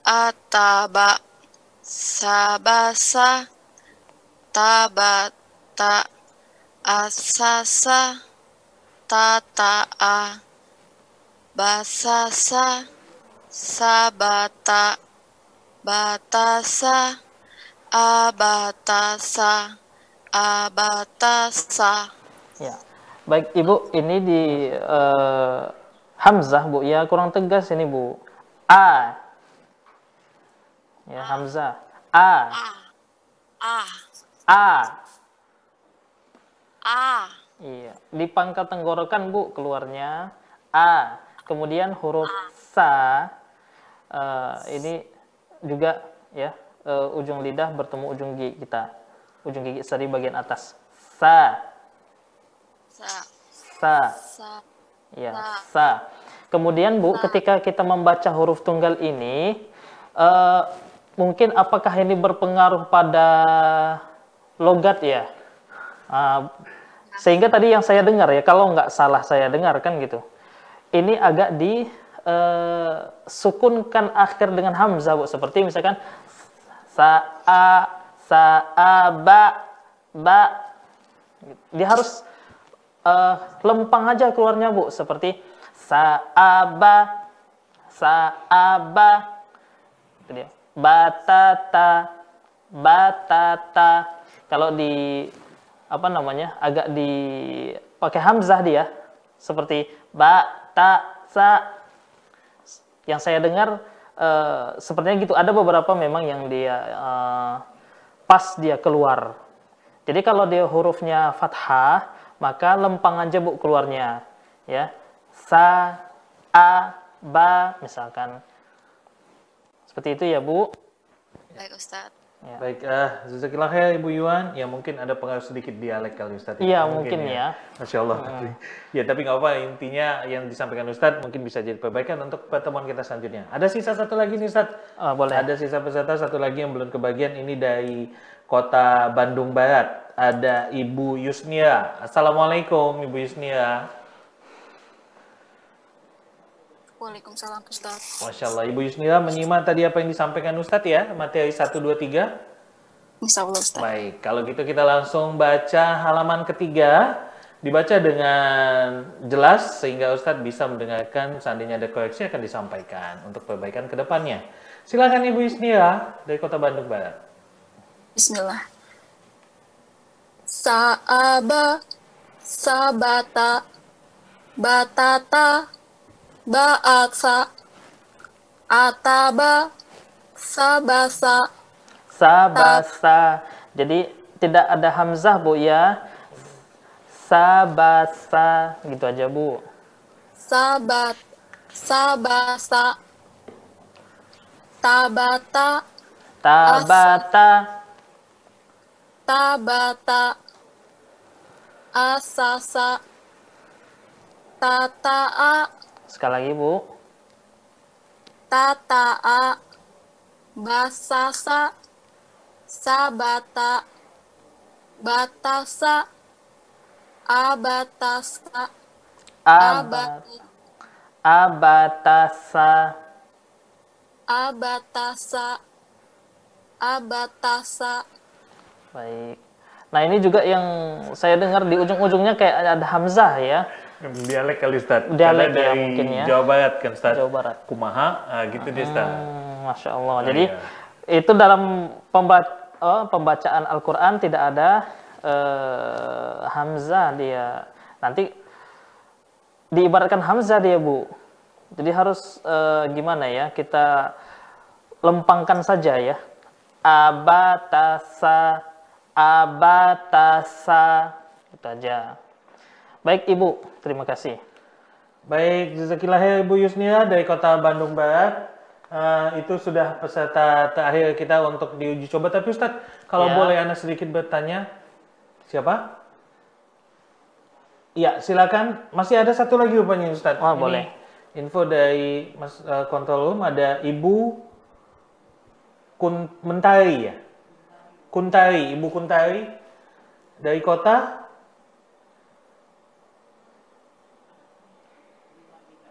ataba sabasa tabata asasa tataa basasa sabata batasa abatasa abatasa Ya. Baik, Ibu, ini di eh, Hamzah, Bu, ya kurang tegas ini, Bu. A. Ya, Hamzah. A. A. A. A. Iya, di pangkal tenggorokan, Bu, keluarnya A. Kemudian huruf sa eh, ini juga ya eh, ujung lidah bertemu ujung gigi kita. Ujung gigi dari bagian atas. Sa. Sa. Sa. Sa. Ya, Sa. sa. Kemudian Bu, ketika kita membaca huruf tunggal ini, eh, mungkin apakah ini berpengaruh pada logat ya? Ah, sehingga tadi yang saya dengar ya, kalau nggak salah saya dengar kan gitu, ini agak di eh, sukunkan akhir dengan hamzah Bu, seperti misalkan sa a sa a ba ba. Dia harus eh, lempang aja keluarnya bu. Seperti saaba saaba itu dia. Batata batata. Kalau di apa namanya agak di pakai hamzah dia seperti batasa yang saya dengar eh, sepertinya gitu ada beberapa memang yang dia eh, pas dia keluar jadi kalau dia hurufnya fathah, maka lempang aja Bu keluarnya. Ya. Sa, a, ba misalkan. Seperti itu ya Bu. Baik, Ustadz. Ya. Baik, eh jazakillah khair Ibu Yuan. Ya mungkin ada pengaruh sedikit dialek kali Ustadz. Iya, mungkin ya. Masya Allah. Ya tapi nggak apa, intinya yang disampaikan Ustadz mungkin bisa jadi perbaikan untuk pertemuan kita selanjutnya. Ada sisa satu lagi nih Ustadz. Ah, boleh. Ada sisa peserta satu lagi yang belum kebagian. Ini dari kota Bandung Barat. Ada Ibu Yusnia. Assalamualaikum Ibu Yusnia. Waalaikumsalam, Ustadz. Masya Allah, Ibu Yusnia menyimak tadi apa yang disampaikan Ustadz ya, materi 1, 2, 3. Insya Allah, Ustadz. Baik, kalau gitu kita langsung baca halaman ketiga. Dibaca dengan jelas sehingga Ustadz bisa mendengarkan seandainya ada koreksi akan disampaikan untuk perbaikan ke depannya. Silakan Ibu Yusnia dari Kota Bandung Barat. Bismillah. Saaba, sabata, batata, baaksa, ataba, sabasa, Sabasa. Jadi tidak ada hamzah Bu ya. Sabasa. Gitu aja Bu. sabat, sabasa, tabata, Tabata. tabata, asasa, tataa, Sekali lagi Bu. tataa, basasa, sabata, batasa, abatasa, Abat. Abatasa. abatasa, abatasa, Baik. Nah ini juga yang saya dengar di ujung-ujungnya kayak ada hamzah ya. Dialek kali Ustadz. Dialek Karena ya, dari mungkin ya. Jawa Barat kan Ustadz. Jawa Barat. Kumaha, ah, gitu dia Ustadz. Hmm, Masya Allah. Ah, Jadi iya. itu dalam pemba- oh, pembacaan Al-Quran tidak ada eh, hamzah dia. Nanti diibaratkan hamzah dia bu. Jadi harus eh, gimana ya kita lempangkan saja ya. Abatasa, abatasa, itu aja. Baik ibu, terima kasih. Baik, jazakillah Ibu Yusnia dari Kota Bandung Barat. Eh, itu sudah peserta terakhir kita untuk diuji coba. Tapi Ustadz, kalau Ya. boleh Anda sedikit bertanya, siapa? Iya, silakan. Masih ada satu lagi rupanya Ustadz. Wah, Ini boleh. Info dari Mas eh, Control Room ada Ibu Kun Mentari ya. Kuntari, Ibu Kuntari dari kota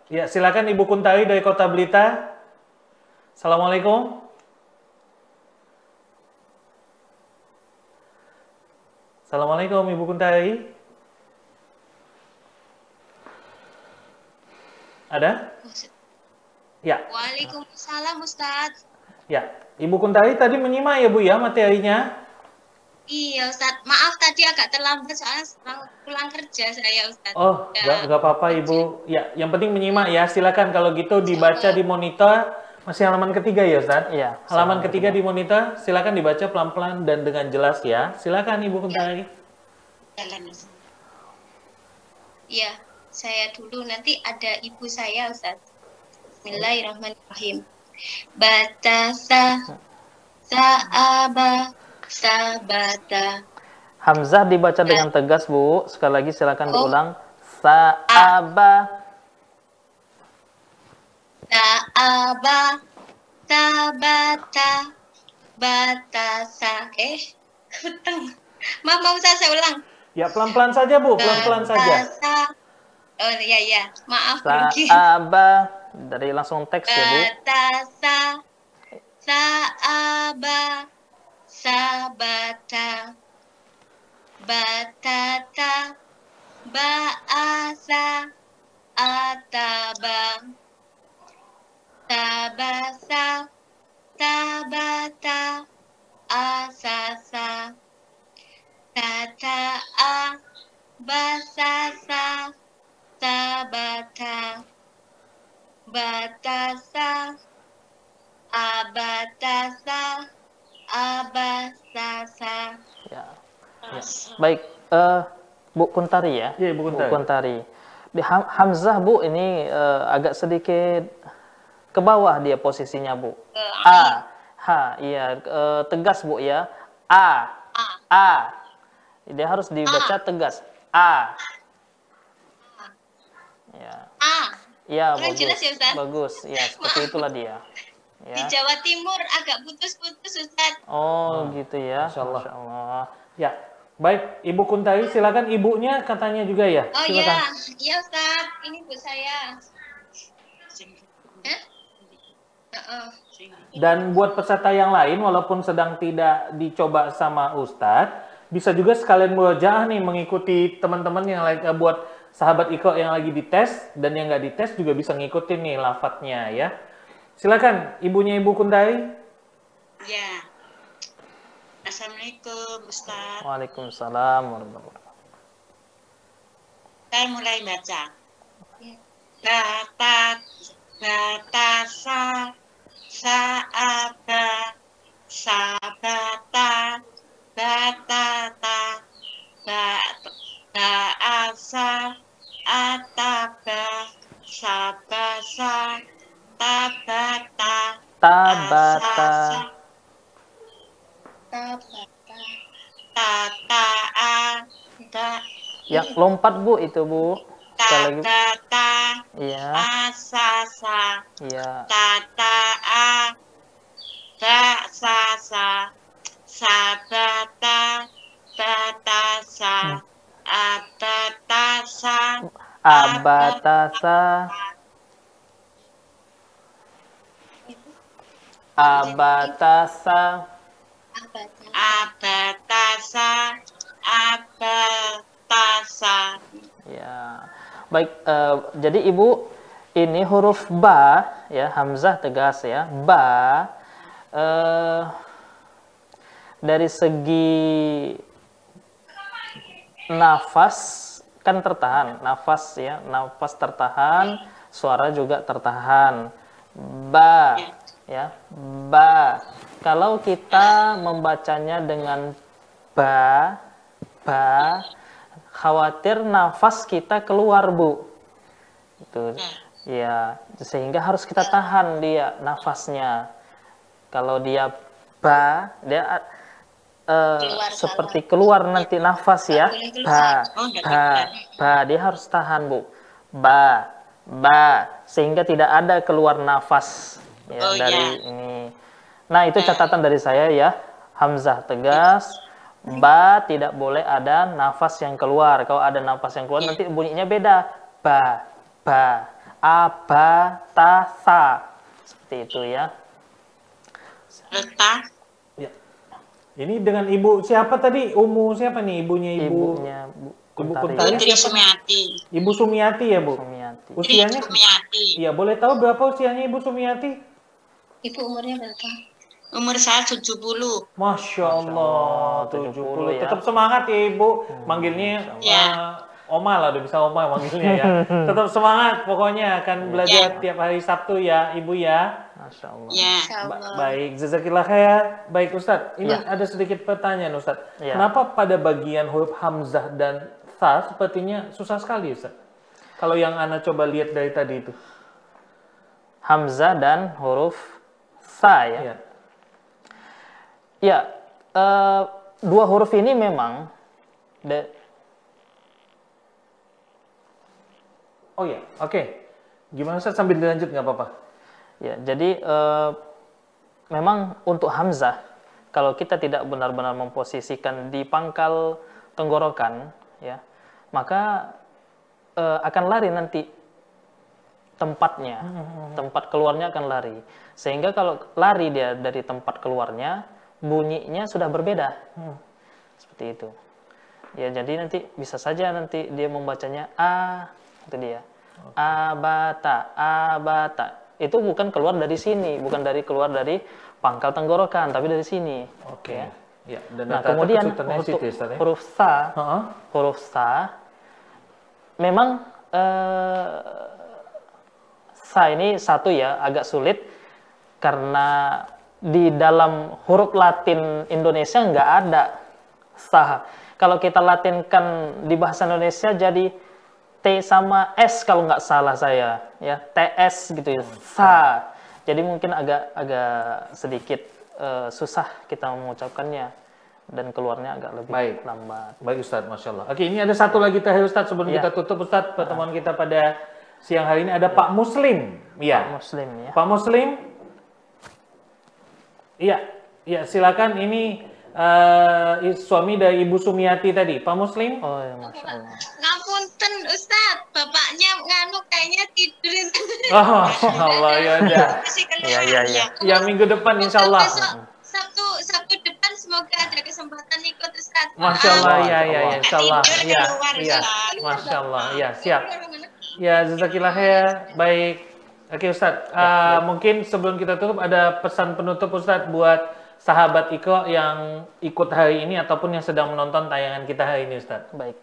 Ya, silakan Ibu Kuntari dari Kota Blitar. Assalamualaikum. Assalamualaikum Ibu Kuntari. Ada? Ya, Waalaikumsalam Ustadz. ya. Ibu Kuntari tadi menyimak ya Bu ya materinya? Iya Ustaz, maaf tadi agak terlambat soalnya pulang kerja saya Ustaz. Oh, Ya. nggak nggak apa-apa Ibu. Ya, yang penting menyimak ya. Silakan kalau gitu dibaca di monitor. Masih halaman ketiga ya, Ustaz? Iya. Halaman ketiga di monitor, silakan dibaca pelan-pelan dan dengan jelas ya. Silakan Ibu Kuntari. Jalan. Iya, saya dulu nanti ada ibu saya Ustaz. Bismillahirrahmanirrahim. Batasa Sa'aba Sabata Hamzah dibaca dengan tegas, Bu. Sekali lagi silakan Oh. diulang. Sa'aba. Sa'aba Sabata Batasa Eh. Maaf, maaf Ustaz, saya ulang. Ya, pelan-pelan saja, Bu. Pelan-pelan saja. Oh iya iya, maaf. Sa'aba. Dari langsung teks ya, Bu. Batasa Sa'aba Sabata Batata Ba'asa Ataba Tabasa Tabata Asasa Tata'a Basasa Tabata Batasa Abatasa Abasasa Ya. Ya. Baik, eh, Bu Kuntari ya. Iya, Bu Kuntari. Di Ham- Hamzah Bu ini eh, agak sedikit ke bawah dia posisinya Bu. A, H, iya eh, tegas Bu ya. A, A. Dia harus dibaca tegas. A. Ya. A Ya, Kurang bagus. jelas ya, Ustaz? Bagus. Ya, seperti itulah dia. Di Ya. Jawa Timur agak putus-putus Ustaz. Oh, gitu ya. Masya Allah. Masya Allah. Ya, baik. Ibu Kuntari, silakan ibunya katanya juga ya. Oh iya, iya Ustaz, ini bu saya. Hah? Dan buat peserta yang lain, walaupun sedang tidak dicoba sama Ustadz, bisa juga sekalian murojaah nih mengikuti teman-teman yang lagi eh, buat sahabat Iko yang lagi dites dan yang nggak dites juga bisa ngikutin nih lafadznya ya. Silakan ibunya Ibu Kuntari. Ya. Assalamualaikum Ustaz. Waalaikumsalam warahmatullahi wabarakatuh. Saya mulai baca. Batat, batasa, saaba, sabata, batata, bat, baasa, ataba, sabasa, tabata, Tabata. asasa, tataa, ta, Yang lompat Bu itu Bu. Sekali lagi. Tata Iya. asasa Iya. tataa basasa sabata batasa abatasa Abatasa. Abatasa. abatasa abatasa Ya. Baik, eh, jadi Ibu ini huruf ba ya, hamzah tegas ya. Ba eh, dari segi nafas kan tertahan, nafas ya, nafas tertahan, suara juga tertahan. Ba ya, ba. Kalau kita membacanya dengan ba, ba, khawatir nafas kita keluar bu. Itu ya sehingga harus kita tahan dia nafasnya. Kalau dia ba dia eh, seperti keluar nanti nafas ya. Ba ba ba. Dia harus tahan bu. Ba ba. Sehingga tidak ada keluar nafas ya Oh, dari ya. ini nah itu catatan dari saya ya hamzah tegas ba tidak boleh ada nafas yang keluar. Kalau ada nafas yang keluar nanti bunyinya beda. Ba, ba, aba, ta, sa. Seperti itu ya. Reta Ya. Ini dengan ibu siapa tadi? Umu siapa nih ibunya ibu? Ibunya Bu Ibu Kuntari. Putri? Sumiati Ibu Sumiati ya bu? Sumiati. Usianya? Sumiati Iya boleh tahu berapa usianya Ibu Sumiati? Ibu umurnya berapa? Umur saya 70. Masya Allah, 70. 70 ya. Tetap semangat ya Ibu. Manggilnya Ya. eh, Oma lah, udah bisa Oma manggilnya ya. *laughs* Tetap semangat pokoknya akan belajar tiap hari Sabtu ya Ibu ya. Masya Allah. Ya. Ba- baik, jazakillah khair. Baik Ustadz, ini Ya. ada sedikit pertanyaan Ustadz. Ya. Kenapa pada bagian huruf hamzah dan tha sepertinya susah sekali Ustadz? Kalau yang Ana coba lihat dari tadi itu. Hamzah dan huruf sa ya. Iya. Ya, eh, dua huruf ini memang de- Oh ya, oke. Gimana Ustadz sambil dilanjut nggak apa-apa? Ya, jadi eh, memang untuk hamzah kalau kita tidak benar-benar memposisikan di pangkal tenggorokan, ya, maka eh, akan lari nanti tempatnya, tempat keluarnya akan lari. Sehingga kalau lari dia dari tempat keluarnya, bunyinya sudah berbeda. Seperti itu. Ya, jadi nanti bisa saja nanti dia membacanya a, itu dia. Abata, abata. Itu bukan keluar dari sini, bukan dari keluar dari pangkal tenggorokan, tapi dari sini. Oke. Ya. Ya, dan Nah, kemudian untuk ya, ya? huruf sa, Heeh. huruf sa, memang eh, sa ini satu ya agak sulit karena di dalam huruf Latin Indonesia nggak ada sa. Kalau kita latinkan di bahasa Indonesia jadi T sama S kalau nggak salah saya ya TS gitu ya sa. Jadi mungkin agak agak sedikit eh, susah kita mengucapkannya dan keluarnya agak lebih Baik. lambat. Baik Ustadz, Masya Allah. Oke, ini ada satu lagi terakhir Ustadz sebelum Ya. kita tutup Ustadz pertemuan kita pada siang hari ini ada Pak Muslim. Iya. Pak Muslim ya. Pak Muslim. Iya, iya silakan ini eh, suami dari Ibu Sumiati tadi. Pak Muslim. Oh ya, Masya Allah. Ngapunten Ustadz, bapaknya nganu kayaknya tidurin. *laughs* Oh, Allah ya udah. Ya, keluar ya, ya. Ya minggu depan insya Allah. Besok Sabtu Sabtu depan semoga ada kesempatan ikut Ustadz. Masya Allah, ya, ya, ya, insya Allah. Tidur Ya, ya, Ustaz. Masya Allah, ya, siap. Ya, jazakillah khair. Baik. Oke Ustadz, Eh, mungkin sebelum kita tutup ada pesan penutup Ustadz buat sahabat Iko yang ikut hari ini ataupun yang sedang menonton tayangan kita hari ini Ustadz. Baik.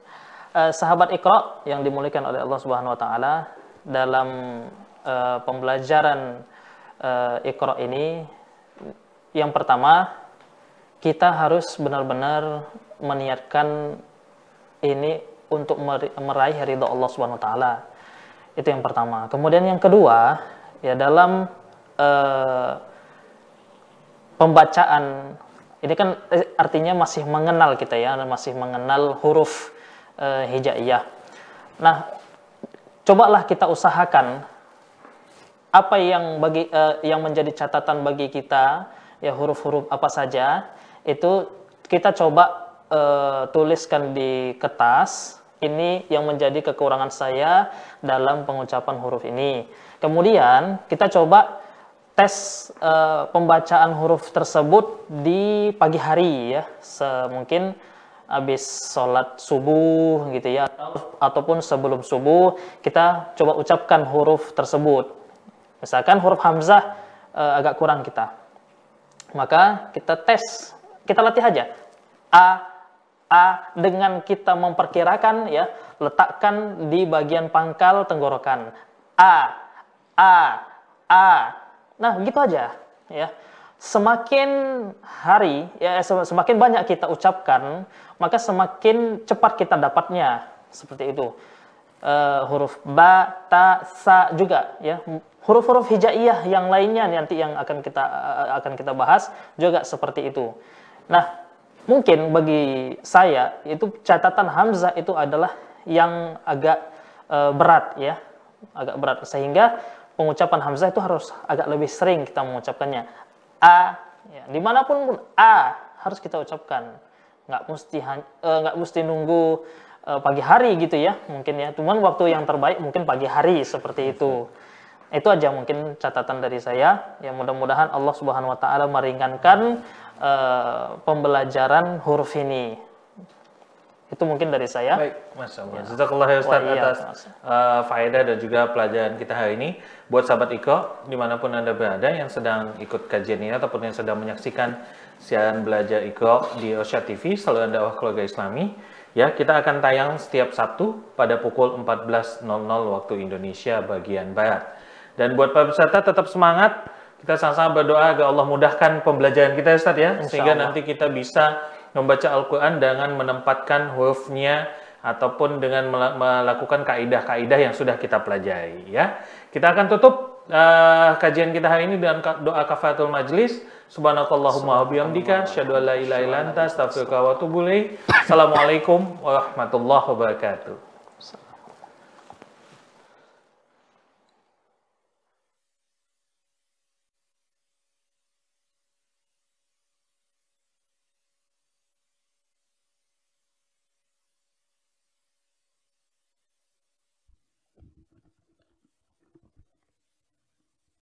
Eh, sahabat Iqra yang dimuliakan oleh Allah Subhanahu wa taala dalam eh, pembelajaran eh, Iqra ini yang pertama kita harus benar-benar meniatkan ini untuk meraih ridho Allah Subhanahu wa taala. Itu yang pertama. Kemudian yang kedua, ya dalam eh, pembacaan ini kan eh, artinya masih mengenal kita ya, masih mengenal huruf eh, hijaiyah. Nah, cobalah kita usahakan apa yang bagi eh, yang menjadi catatan bagi kita ya huruf-huruf apa saja itu kita coba eh, tuliskan di kertas ini yang menjadi kekurangan saya dalam pengucapan huruf ini. Kemudian kita coba tes eh, pembacaan huruf tersebut di pagi hari ya. Semungkin habis sholat subuh gitu ya atau, ataupun sebelum subuh kita coba ucapkan huruf tersebut. Misalkan huruf hamzah eh, agak kurang kita. Maka kita tes kita latih aja. A a dengan kita memperkirakan ya letakkan di bagian pangkal tenggorokan. A a a. Nah gitu aja ya. Semakin hari ya sem- semakin banyak kita ucapkan maka semakin cepat kita dapatnya. Seperti itu. Eh, huruf ba ta sa juga ya. Huruf-huruf hijaiyah yang lainnya nanti yang akan kita eh, akan kita bahas juga seperti itu. Nah mungkin bagi saya itu catatan hamzah itu adalah yang agak eh, berat ya. Agak berat. Sehingga pengucapan hamzah itu harus agak lebih sering kita mengucapkannya. A ya, di mana pun pun a harus kita ucapkan. Nggak mesti eh, nggak mesti nunggu eh, pagi hari gitu ya mungkin ya. Cuman waktu yang terbaik mungkin pagi hari seperti itu. Itu aja mungkin catatan dari saya. Ya mudah-mudahan Allah Subhanahu Wa Taala meringankan eh, pembelajaran huruf ini Itu mungkin dari saya. Baik, Masya Allah. Jazakallah ya Ustaz Wah, iya, atas Mas. uh, faedah dan juga pelajaran kita hari ini. Buat sahabat Iko, di mana pun Anda berada yang sedang ikut kajian ini ataupun yang sedang menyaksikan siaran belajar Iko di Osha TV, selalu Anda keluarga Islami. Ya, kita akan tayang setiap Sabtu pada pukul 14.00 waktu Indonesia bagian Barat. Dan buat para peserta tetap semangat. Kita sama-sama berdoa agar Allah mudahkan pembelajaran kita ya Ustaz ya. Insya Sehingga Allah. nanti kita bisa membaca Al-Quran dengan menempatkan hurufnya ataupun dengan mela- melakukan kaidah-kaidah yang sudah kita pelajari ya. Kita akan tutup uh, kajian kita hari ini dengan doa kafaratul majlis. Subhanakallahumma wa bihamdika asyhadu an la ilaha illa anta astaghfiruka wa atubu ilaik. *laughs* Assalamualaikum warahmatullahi wabarakatuh.